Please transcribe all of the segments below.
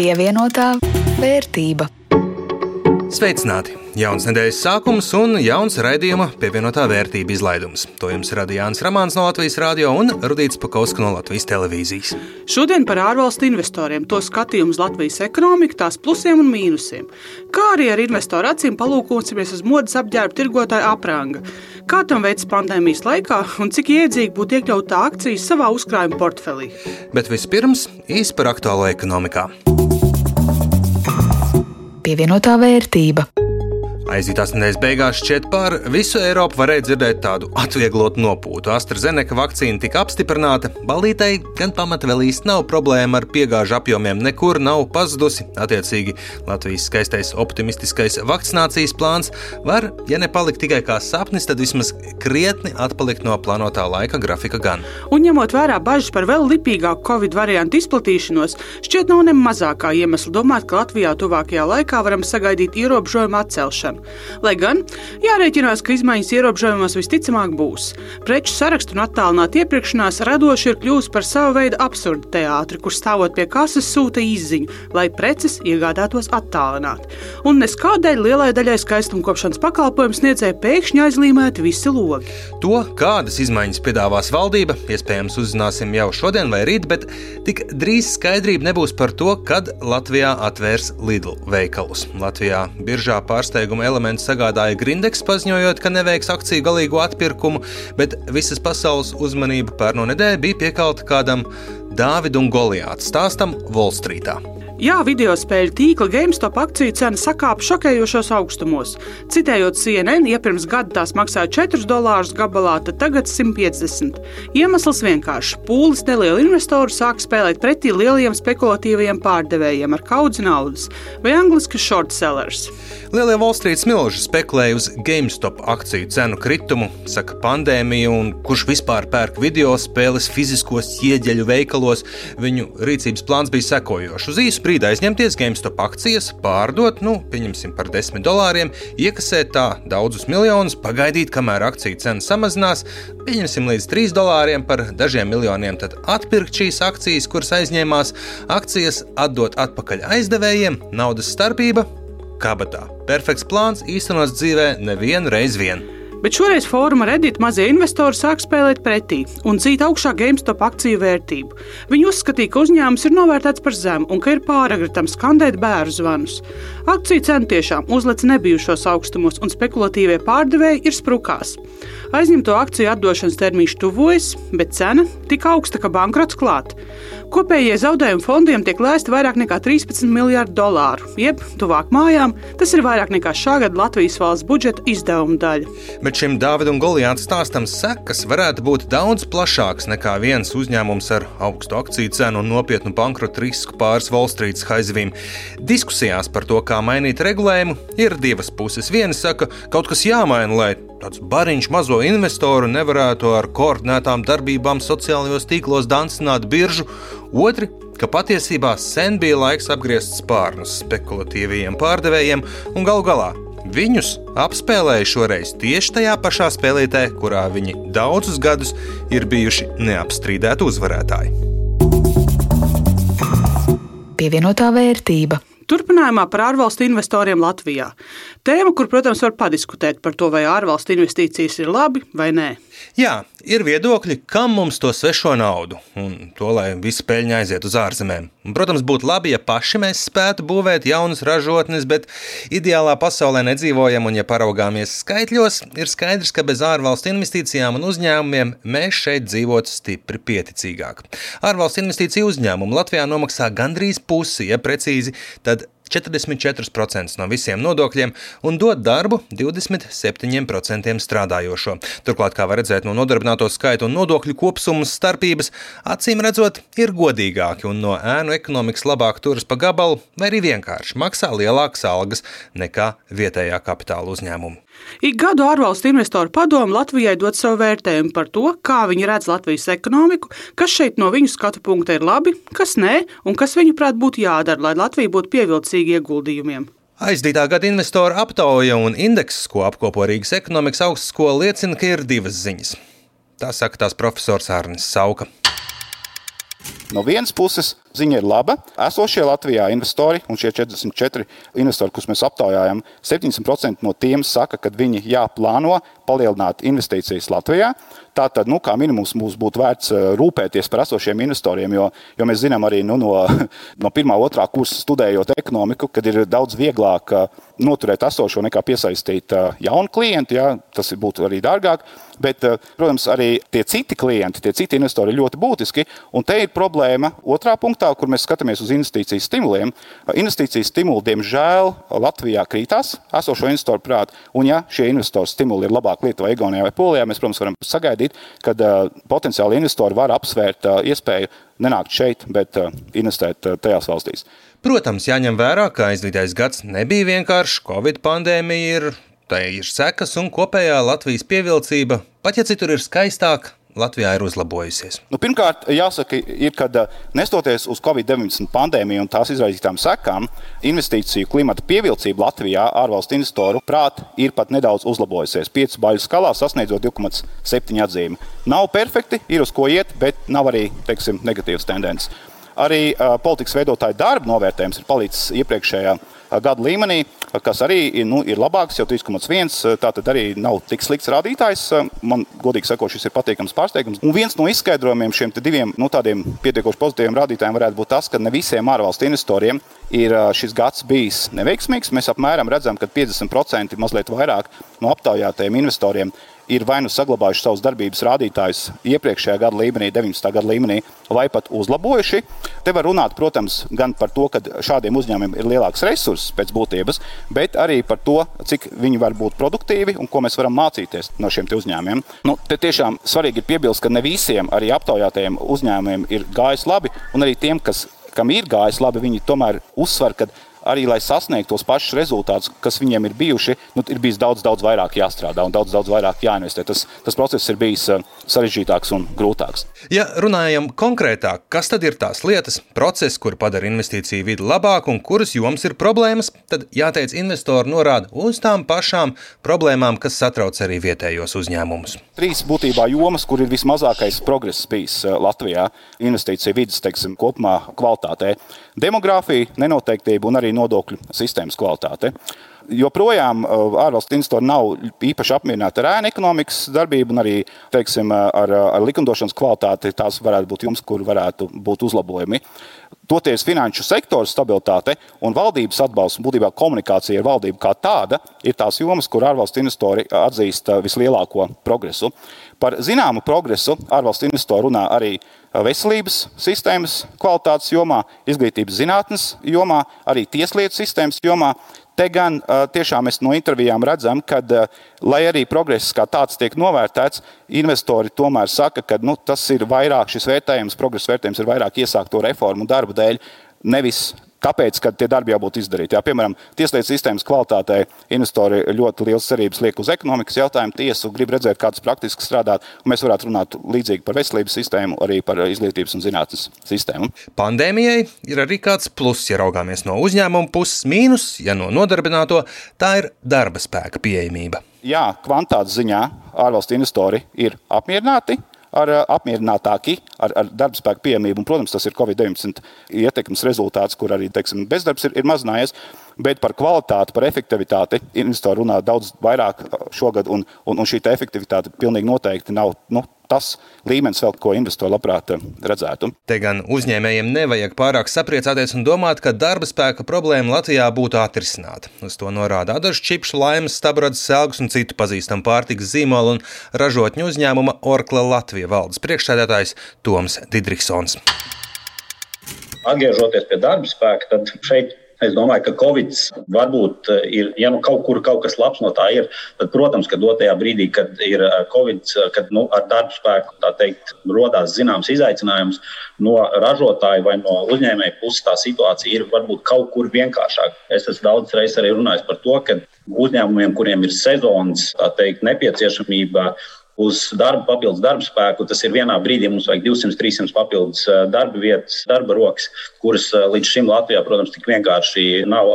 Pievienotā vērtība. Sveicināti! Jauns nedēļas sākums un jauns raidījuma pievienotā vērtība izlaidums. To jums rada Jānis Rāmāns no Latvijas Rādio un Rudīts Pakauska no Latvijas televīzijas. Šodien par ārvalstu investoriem, to skatījumu uz Latvijas ekonomiku, tās plusiem un mīnusiem. Kā arī ar investoru acīm palūkosimies uz modes apģērba tirgotāja apranga. Kā tam veids pandēmijas laikā un cik iedzīgi būtu iekļaut tā akcijas savā uzkrājuma portfelī. Bet vispirms īsi par aktuālo ekonomikā. Pievienotā vērtība. Aizītās nedēļas beigās šķiet par visu Eiropu varēja dzirdēt tādu atvieglotu nopūtu. AstraZeneca vakcīna tika apstiprināta, balītei gan pamata vēl īsti nav problēma ar piegāžu apjomiem, nekur nav pazudusi. Attiecīgi, Latvijas skaistais optimistiskais vakcinācijas plāns var, ja nepalikt tikai kā sapnis, tad vismaz krietni atpalikt no plānotā laika grafika gan. Un ņemot vērā bažas par vēl lipīgāku Covid variantu izplatīšanos, šķiet nav ne mazākā iemesla domāt, ka Latvijā tuvākajā laikā varam sagaidīt ierobežojumu atcelšanu. Lai gan jārēķinās, ka izmaiņas ierobežojumos visticamāk būs. Preču sarakstu un attālināta iepirkšanās radoši ir kļuvusi par savu veidu absurdu teātri, kur stāvot pie kases sūta izziņu, lai preces iegādātos attālināti. Un nes kādēļ lielai daļai skaistumkopšanas pakalpojumu sniedzēja pēkšņi aizlīmēti visi logi. To, kādas izmaiņas piedāvās valdība, iespējams uzzināsim jau šodien vai rīt, bet tik drīz skaidrība nebūs par to, kad Latvijā atvērs Lidl veikalus. Latvijā biržā pārsteiguma elements sagādāja Grindeks, paziņojot, ka neveiks akciju galīgo atpirkumu, bet visas pasaules uzmanība pērno nedēļu bija piekalta kādam Dāvidu un Goliāta stāstam Volstrītā. Jā, video spēļu tīkla GameStop akciju cena sakāpa šokējošos augstumos. Citējot CNN, ja pirms gada tās maksāja 4 dolārus gabalā, tad tagad 150. Iemesls vienkāršs - pūlis nelielu investoru sāk spēlēt pretī lieliem spekulatīviem pārdevējiem ar kaudzi naudas, vai angliski short sellers. Lielie Wall Street smilži spekulēja uz GameStop akciju cenu kritumu, saka pandēmija, un kurš vispār pērk video spēles fiziskos ieģeļu veikalos. Viņu rīcības plāns bija sekojošs. Brīdi aizņemties GameStop akcijas, pārdot, nu, pieņemsim par 10 dolāriem, iekasēt tā daudzus miljonus, pagaidīt, kamēr akciju cena samazinās, pieņemsim līdz 3 dolāriem par dažiem miljoniem, tad atpirkt šīs akcijas, kuras aizņēmās, akcijas atdot atpakaļ aizdevējiem, naudas starpība kabatā. Perfekts plāns īstenots dzīvē nevienu reizi vien. Bet šoreiz fóruma Reddit mazie investori sāk spēlēt pretī un dzīt augšā GameStop akciju vērtību. Viņi uzskatīja, ka uzņēmums ir novērtēts par zemu un ka ir pāragri tam skandēt bērnu zvanus. Akciju cena tiešām uzlec nebijušos augstumos, un spekulatīvie pārdevēji ir sprukās. Aizņemto akciju atdošanas termiņš tuvojas, bet cena tik augsta, ka bankrots klāt. Kopējie zaudējumi fondiem tiek lēsti vairāk nekā 13 miljardu dolāru, jeb tuvāk mājām, tas ir vairāk nekā šā gada Latvijas valsts budžeta izdevuma daļa. Bet šim Dāvidam un Goliāta stāstam sekas varētu būt daudz plašākas nekā viens uzņēmums ar augstu akciju cenu un nopietnu bankrota risku pāris Wall Street haizivīm. Diskusijās par to, kā mainīt regulējumu, ir divas puses. Viena saka, ka kaut kas jāmaina, lai tāds bariņš mazo investoru nevarētu ar koordinētām darbībām sociālajos tīklos dancināt biržu, otri ka patiesībā sen bija laiks apgriezt spārnus spekulatīviem pārdevējiem un galu galā viņus apspēlēja šoreiz tieši tajā pašā spēlītē, kurā viņi daudzus gadus ir bijuši neapstrīdēti uzvarētāji. Pievienotā vērtība. Turpinājumā par ārvalstu investoriem Latvijā. Tēma, kur, protams, var padiskutēt par to, vai ārvalstu investīcijas ir labi vai nē. Jā, ir viedokļi, kam mums to svešo naudu un to, lai visa peļņa aiziet uz ārzemēm. Un, protams, būtu labi, ja paši mēs spētu būvēt jaunas ražotnes, bet ideālā pasaulē nedzīvojam, un, ja paraugāmies skaitļos, ir skaidrs, ka bez ārvalstu investīcijām un uzņēmumiem mēs šeit dzīvotu stipri pieticīgāk. Ārvalstu investīciju uzņēmumu Latvijā nomaksā gandrīz pusi, ja precīzi, tad 44% no visiem nodokļiem un dod darbu 27% strādājošo. Turklāt, kā var redzēt no nodarbināto skaita un nodokļu kopsummas starpības, acīm redzot, ir godīgāki un no ēnu ekonomikas labāk turas pa gabalu, vai arī vienkārši maksā lielākas algas nekā vietējā kapitāla uzņēmuma. Ik gadu ārvalstu investoru padomu Latvijai dod savu vērtējumu par to, kā viņi redz Latvijas ekonomiku, kas šeit no viņu skatu punkta ir labi, kas nē, un kas viņuprāt būtu jādara, lai Latvija būtu pievilcīga ieguldījumiem. Aizdītā gada investoru aptauja un indeks, ko apkopo Rīgas ekonomikas augstskola, liecina, ka ir divas ziņas. Tā saka tās profesors Arnis Sauka. No vienas puses, Ziņa ir laba. Esošie Latvijā investori un šie 44 investori, kurus mēs aptaujājam, 70% no tiem saka, ka viņi jāplāno palielināt investīcijas Latvijā. Tātad, nu, kā minimums, mums būtu vērts eh, rūpēties par esošiem investoriem, jo, jo mēs zinām arī nu, no, no pirmā, otrā kursa studējot ekonomiku, kad ir daudz vieglāk eh, noturēt esošo nekā piesaistīt eh, jaunu klientu. Jā, tas būtu arī dārgāk. Bet, protams, arī tie citi klienti, tie citi investori ir ļoti būtiski. Un te ir problēma otrā punktā, kur mēs skatāmies uz investīciju stimuliem. Investīciju stimuli, diemžēl, Latvijā krītās esošo investoru prātā. Un, ja šie investoru stimuli ir labāk Lietuvā, Igaunijā vai Polijā, mēs, protams, varam sagaidīt kad uh, potenciāli investori var apsvērt uh, iespēju nenākt šeit, bet uh, investēt uh, tajās valstīs. Protams, jāņem vērā, ka aizvadītais gads nebija vienkāršs. Covid pandēmija ir, tai ir sekas un kopējā Latvijas pievilcība, pat ja citur ir skaistāk, Latvijā ir uzlabojusies? Nu, pirmkārt, jāsaka, ir, ka eh, nestoties uz Covid-19 pandēmiju un tās izraisītām sekām, investīciju klimata pievilcība Latvijā ārvalstu investoru prāt ir pat nedaudz uzlabojusies. 5 baļu skalā sasniedzot 2,7 atzīmi. Nav perfekti, ir uz ko iet, bet nav arī teiksim, negatīvas tendences. Arī uh, politikas veidotāju darba novērtējums ir palicis iepriekšējā gada līmenī, kas arī nu, ir labāks, jau 3,1. Tā tad arī nav tik slikts rādītājs. Man, godīgi sakot, šis ir patīkams pārsteigums. Un viens no izskaidrojumiem šiem diviem nu, tādiem pietiekoši pozitīviem rādītājiem varētu būt tas, ka ne visiem ārvalstu investoriem ir šis gads bijis neveiksmīgs. Mēs apmēram redzam, ka 50% mazliet vairāk no aptaujātajiem investoriem ir vai nu saglabājuši savus darbības rādītājus iepriekšējā gada līmenī, 19. gada līmenī, vai pat uzlabojuši. Te var runāt, protams, gan par to, ka šādiem uzņēmumiem ir lielāks resurss pēc būtības, bet arī par to, cik viņi var būt produktīvi un ko mēs varam mācīties no šiem uzņēmumiem. Nu, te tiešām svarīgi ir piebilst, ka ne visiem arī aptaujātajiem uzņēmumiem ir gājis labi, un arī tiem, kas, kam ir gājis labi, viņi tomēr uzsver, ka arī lai sasniegtu tos pašus rezultātus, kas viņiem ir bijuši, nu, ir bijis daudz, daudz vairāk jāstrādā un daudz, daudz vairāk jāinvestē. Tas, tas process ir bijis eh, sarežģītāks un grūtāks. Ja runājam konkrētāk, kas tad ir tās lietas, procesi, kur padara investīciju vidi labāku un kuras jomas ir problēmas, tad jāteic, investori norāda uz tām pašām problēmām, kas satrauc arī vietējos uzņēmumus. Trīs būtībā jomas, kur ir vismazākais progress bijis eh, Latvijā investīciju vidas teiksim, kopumā kvalitātē - demogrāfija, nenoteiktība un arī nodokļu sistēmas kvalitāte. Joprojām uh, ārvalstu investori nav īpaši apmierināti ar ēnu ekonomikas darbību, un arī teiksim, ar, ar likumdošanas kvalitāti. Tās varētu būt jums, kur varētu būt uzlabojumi. Toties finanšu sektora stabilitāte un valdības atbalsts, būtībā komunikācija ar valdību kā tāda, ir tās jomas, kur ārvalstu investori atzīst uh, vislielāko progresu. Par zināmu progresu ārvalstu investori runā arī veselības sistēmas kvalitātes jomā, izglītības zinātnes jomā, arī tieslietu sistēmas jomā. Te gan tiešām mēs no intervijām redzam, ka, lai arī progress kā tāds tiek novērtēts, investori tomēr saka, ka nu, tas ir vairāk šis vērtējums, progresa vērtējums ir vairāk iesākto reformu darbu dēļ, nevis Kāpēc tie darbi jābūt izdarīti? Jā, piemēram, tieslietu sistēmas kvalitātei investori ļoti liels cerības liek uz ekonomikas jautājumu. Tiesu grib redzēt, kā tas praktiski strādā. Mēs varētu runāt līdzīgi par veselības sistēmu, arī par izglītības un zinātnes sistēmu. Pandēmijai ir arī kāds pluss, ja raugāmies no uzņēmuma puses, mīnus, ja no nodarbināto, tā ir darba spēka pieejamība. Jā, kvantitātes ziņā ārvalstu investori ir apmierināti ar eh, apmierinātāki ar, ar darbspēku pieejamību. Un, protams, tas ir Covid-19 ietekmes rezultāts, kur arī teiksim, bezdarbs ir, ir mazinājies. Bet par kvalitāti, par efektivitāti investori runā daudz vairāk šogad, un, un, un šī efektivitāte pilnīgi noteikti nav nu, tas līmenis, vēl, ko investori labprāt eh, redzētu. Te gan uzņēmējiem nevajag pārāk sapriecāties un domāt, ka darba spēka problēma Latvijā būtu atrisināta. Uz to norāda Adažs Čipšu, Laimas, Stabrads, Selgus un citu pazīstamu pārtikas zīmolu un ražotņu uzņēmuma Orkla Latvija valdes priekšsēdētājs Toms Didriksons. Atgriežoties pie darba spēka, tad šeit Es domāju, ka Covid varbūt eh, ir, ja nu kaut kur kaut kas labs no tā ir, tad, protams, ka dotajā brīdī, kad ir eh, Covid, kad nu, ar darbu spēku teikt, rodās zināms izaicinājums no ražotāja vai no uzņēmēja puses, tā situācija ir varbūt kaut kur vienkāršāka. Es esmu daudz reizes arī runājis par to, ka uzņēmumiem, kuriem ir sezonas teikt, nepieciešamība, uz darbu, papildus darba spēku. Tas ir vienā brīdī mums vajag 200, 300 papildus darba vietas, darba rokas, kuras līdz šim Latvijā, protams, tik vienkārši nav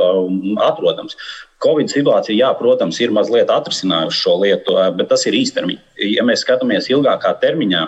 atrodams. Covid situācija, jā, protams, ir mazliet atrisinājusi šo lietu, bet tas ir īstermiņā. Ja mēs skatāmies ilgākā termiņā,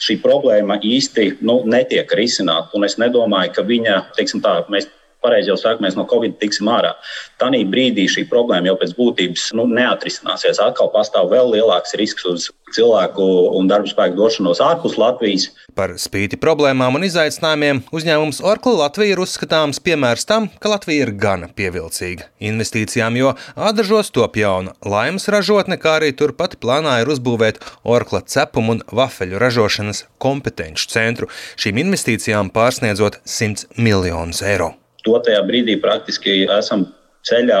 šī problēma īsti nu, netiek risināta. Es nedomāju, ka viņa, teiksim tā, mēs pareizi jau saka, mēs no Covid tiksim ārā. Tanī brīdī šī problēma jau pēc būtības nu, neatrisināsies. Atkal pastāv vēl lielāks risks uz cilvēku un darba spēku došanos ārpus Latvijas. Par spīti problēmām un izaicinājumiem uzņēmums Orkla Latvija ir uzskatāms piemērs tam, ka Latvija ir gana pievilcīga investīcijām, jo Ādažos top jauna laimes ražotne, kā arī turpat plānā ir uzbūvēt Orkla cepumu un vafeļu ražošanas kompetenci centru, šīm investīcijām pārsniedzot 100 miljonus eiro dotajā brīdī praktiski esam ceļā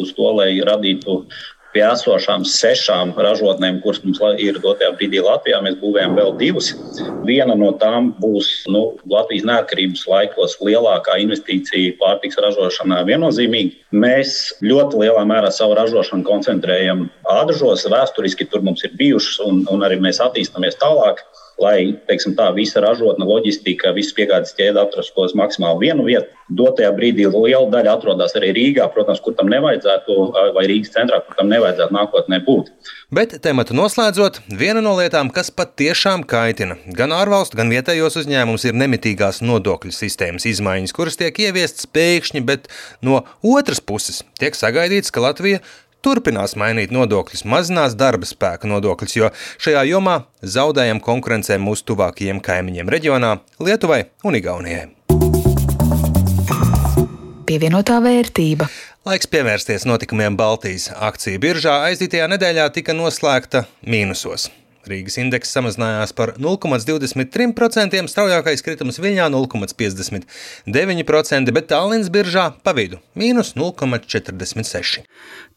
uz to, lai radītu pie esošām sešām ražotnēm, kuras mums ir dotajā brīdī Latvijā. Mēs būvējam vēl divas. Viena no tām būs nu, Latvijas neatkarības laikos lielākā investīcija pārtiks ražošanā viennozīmīgi. Mēs ļoti lielā mērā savu ražošanu koncentrējam ādažos. Vēsturiski tur mums ir bijušas un, un arī mēs attīstāmies tālāk lai teiksim, tā visa ražotne, loģistika, visas piegādes ķēde atrastos maksimāli vienu vietu. Dotajā brīdī liela daļa atrodas arī Rīgā, protams, kur tam nevajadzētu, vai Rīgas centrā, kur tam nevajadzētu nākotnē būt. Bet tematu noslēdzot, viena no lietām, kas patiešām kaitina gan ārvalstu, gan vietējos uzņēmumus, ir nemitīgās nodokļu sistēmas izmaiņas, kuras tiek ieviestas pēkšņi, bet no otras puses tiek sagaidīts, ka Latvija turpinās mainīt nodokļus, mazinās darba spēka nodokļus, jo šajā jomā zaudējam konkurencē mūsu tuvākajiem kaimiņiem reģionā - Lietuvai un Igaunijai. Pievienotā vērtība. Laiks pievērsties notikumiem Baltijas akciju biržā. Aizdītajā nedēļā tika noslēgta mīnusos. Rīgas indeks samazinājās par 0,23%, straujākais kritums Viļņā 0,59%, bet Tallinas biržā pa vidu - mīnus 0,46%.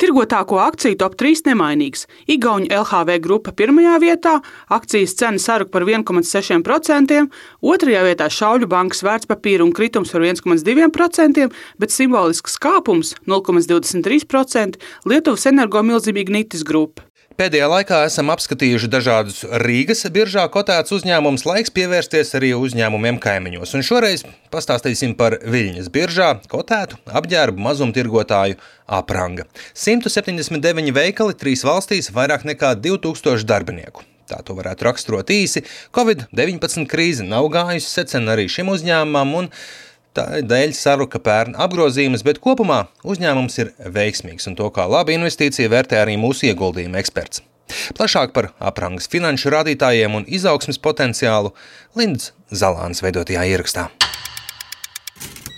Tirgotāko akciju top 3 nemainīgs. Igaunija LHV grupa pirmajā vietā, akcijas cena saruk par 1,6%, otrajā vietā Šauļu bankas vērtspapīra un kritums par 1,2%, bet simbolisks kāpums - 0,23% Lietuvas energo milzīga Nitis grupa. Pēdējā laikā esam apskatījuši dažādus Rīgas biržā kotētus uzņēmumus, laiks pievērsties arī uzņēmumiem kaimiņos. Un šoreiz pastāstīsim par Viļņas biržā kotētu apģērbu mazumtirgotāju apranga. 179 veikali trīs valstīs, vairāk nekā 2000 darbinieku. Tā to varētu raksturot īsi. Covid-19 krīze nav gājusi secen arī šim uzņēmumam, un dēļ saruka pērn apgrozījumus, bet kopumā uzņēmums ir veiksmīgs un to kā labu investīciju vērtē arī mūsu ieguldījuma eksperts. Plašāk par aprangas finanšu rādītājiem un izaugsmas potenciālu Lindas Zalāns veidotajā ierakstā.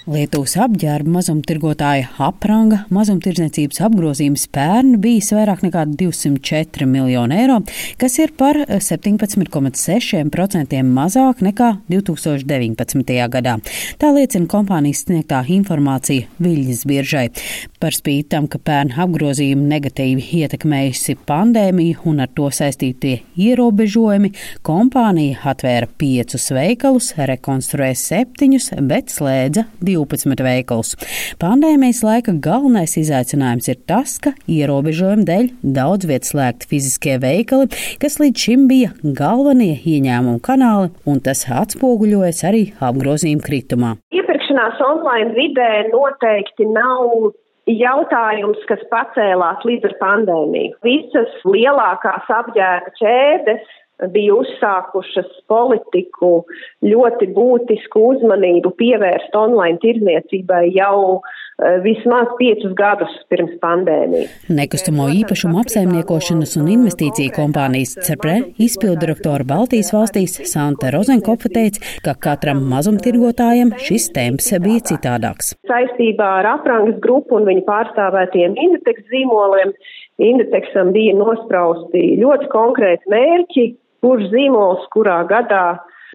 Lietuvas apģērba mazumtirgotāja apranga mazumtirdzniecības apgrozījums pērn bijis vairāk nekā 204 miljoni eiro, kas ir par 17,6% mazāk nekā 2019. gadā. Tā liecina kompānijas sniegtā informācija Viļņas biržai. Par spīti tam, ka pērn apgrozījumi negatīvi ietekmējusi pandēmiju un ar to saistītie ierobežojumi, kompānija atvēra piecus veikalus, rekonstruēja septiņus, bet slēdza 12. 12 veikalus. Pandēmijas laika galvenais izaicinājums ir tas, ka ierobežojumu dēļ daudz vietas slēgti fiziskie veikali, kas līdz šim bija galvenie ieņēmumu kanāli, un tas atspoguļojas arī apgrozījuma kritumā. Iepirkšanās online vidē noteikti nav jautājums, kas pacēlās līdz ar pandēmiju. Visas lielākās apģērba ķēdes bija uzsākušas politiku ļoti būtisku uzmanību pievērst online tirniecībai jau uh, vismaz piecus gadus pirms pandēmijas. Nekustamo īpašumu apsaimniekošanas un investīciju kompānijas CERPRE izpildirektora Baltijas valstīs Santa Rozenkopa teica, ka katram mazumtirgotājam šis temps bija citādāks. Saistībā ar aprangas grupu un viņu pārstāvētiem indeks zīmoliem Indexam bija nosprausti ļoti konkrēti mērķi, kurš zīmols kurā gadā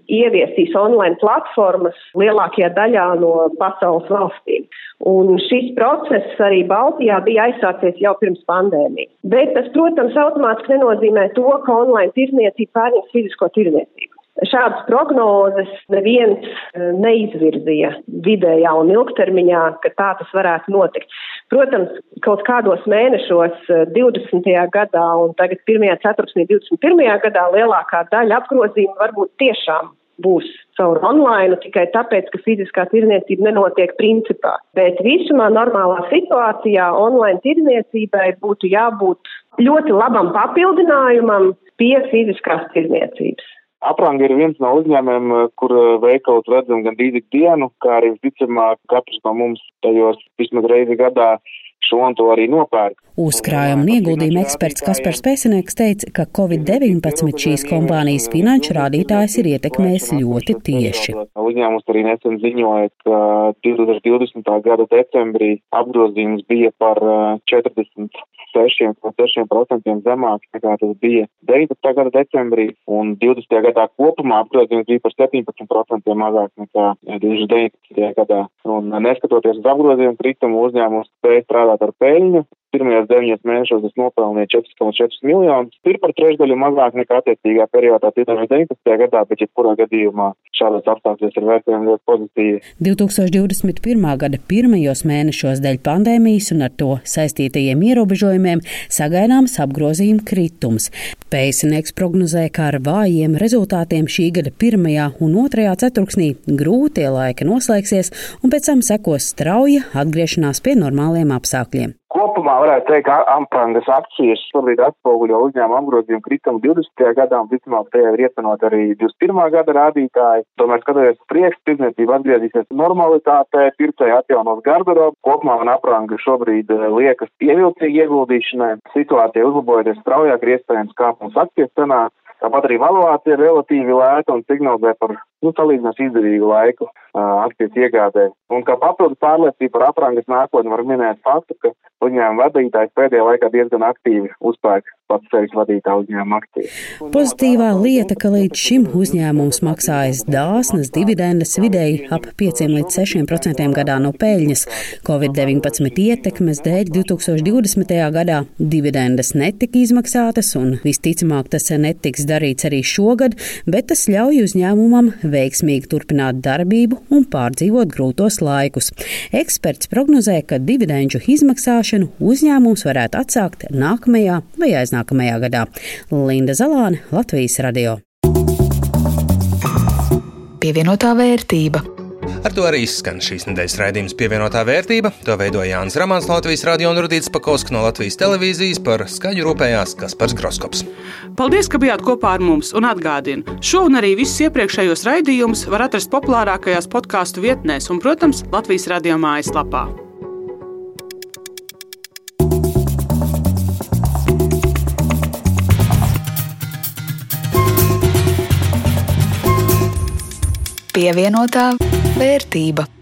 ieviesīs online platformas lielākajā daļā no pasaules valstīm. Un šis process arī Baltijā bija aizsācies jau pirms pandēmijas. Bet tas, protams, automātiski nenozīmē to, ka online tirniecība pārņems fizisko tirniecību. Šādas prognozes neviens eh, neizvirzīja vidējā un ilgtermiņā, ka tā tas varētu notikt. Protams, kaut kādos mēnešos 20. Eh, gadā un tagad 1. ceturksnī 21. gadā lielākā daļa apgrozījumu varbūt tiešām būs caur online, tikai tāpēc, ka fiziskā tirniecība nenotiek principā. Bet visumā normālā situācijā online tirniecībai būtu jābūt ļoti labam papildinājumam pie fiziskās tirniecības. Apranga ir viens no uzņēmumiem, kur veikalos redzam gan dīdzi dienu, kā arī visticamāk katrs no mums tajos vismaz reizi gadā šo un to arī nopērk. Uzkrājuma un ieguldījuma eksperts Kaspars Pēcinieks teica, ka Covid-19 šīs kompānijas finanšu rādītājs ir ietekmējis ļoti tieši. Uzņēmums arī nesen ziņoja, ka 2020. gada decembrī apgrozījums bija par 46,6% zemāks nekā tas bija 19. gada decembrī, un 20. gadā kopumā apgrozījums bija par 17% mazāk nekā 2019. gadā. Un neskatoties uz apgrozījumu kritumu, uzņēmums spēja strādāt ar peļņu, pirmajos deviņos mēnešos es nopelnīju 4,4 miljonus. Ir par trešdaļu mazāk nekā attiecīgā periodā 2019. gadā, bet jebkurā gadījumā šādos apstākļos ir vērtējumi ļoti pozitīvi. 2021. gada pirmajos mēnešos dēļ pandēmijas un ar to saistītajiem ierobežojumiem sagaidāms apgrozījuma kritums. Pēcinieks prognozē, ka ar vājiem rezultātiem šī gada pirmajā un otrajā ceturksnī grūtie laiki noslēgsies un pēc tam sekos strauja atgriešanās pie normāliem apstākļiem. Kopumā varētu teikt, ka Ampangas akcijas šobrīd atspoguļo uzņēmuma apgrozījumu kritumu 20. gadā un, visticamāk, tajā ir iecenot arī 21. gada rādītāji. Tomēr, skatoties priekš, tirdzniecība atgriezīsies normalitātē, pircēji atjaunos garderobu. Kopumā man apranga šobrīd eh, liekas ievilcīgi ieguldīšanai. Situācija uzlabojoties straujāk ir iespējams kāpums akcijas cenā. Tāpat arī valuācija ir relatīvi lēta un signalizē par nu, salīdzinoši izdevīgu laiku akcijas iegādē. Un kā papildus pārliecība par aprangas nākotni var minēt faktu, ka uzņēmuma vadītājs pēdējā laikā diezgan aktīvi uzpērk pats sevis vadītā uzņēmuma aktīvi. Pozitīvā lieta, ka līdz šim uzņēmums maksājas dāsnas dividendes vidēji ap 5 līdz 6% gadā no peļņas. Covid-19 ietekmes dēļ 2020. gadā dividendes netika izmaksātas un visticamāk tas netiks darīts arī šogad, bet tas ļauj uzņēmumam veiksmīgi turpināt darbību un pārdzīvot grūtos laikus. Eksperts prognozē, ka dividendžu izmaksāšanu uzņēmums varētu atsākt nākamajā vai aiznākamajā gadā. Linda Zalāne, Latvijas radio. Pievienotā vērtība. Ar to arī izskan šīs nedēļas raidījums pievienotā vērtība. To veidoja Jānis Ramāns, Latvijas radio un Rudīts Pakauska no Latvijas televīzijas par skaņu rūpējās Kaspars Groskops. Paldies, ka bijāt kopā ar mums un atgādinu. Šo un arī visus iepriekšējos raidījumus var atrast populārākajās podkāstu vietnēs un, protams, Latvijas radio mājaslapā. Pievienotā vērtība.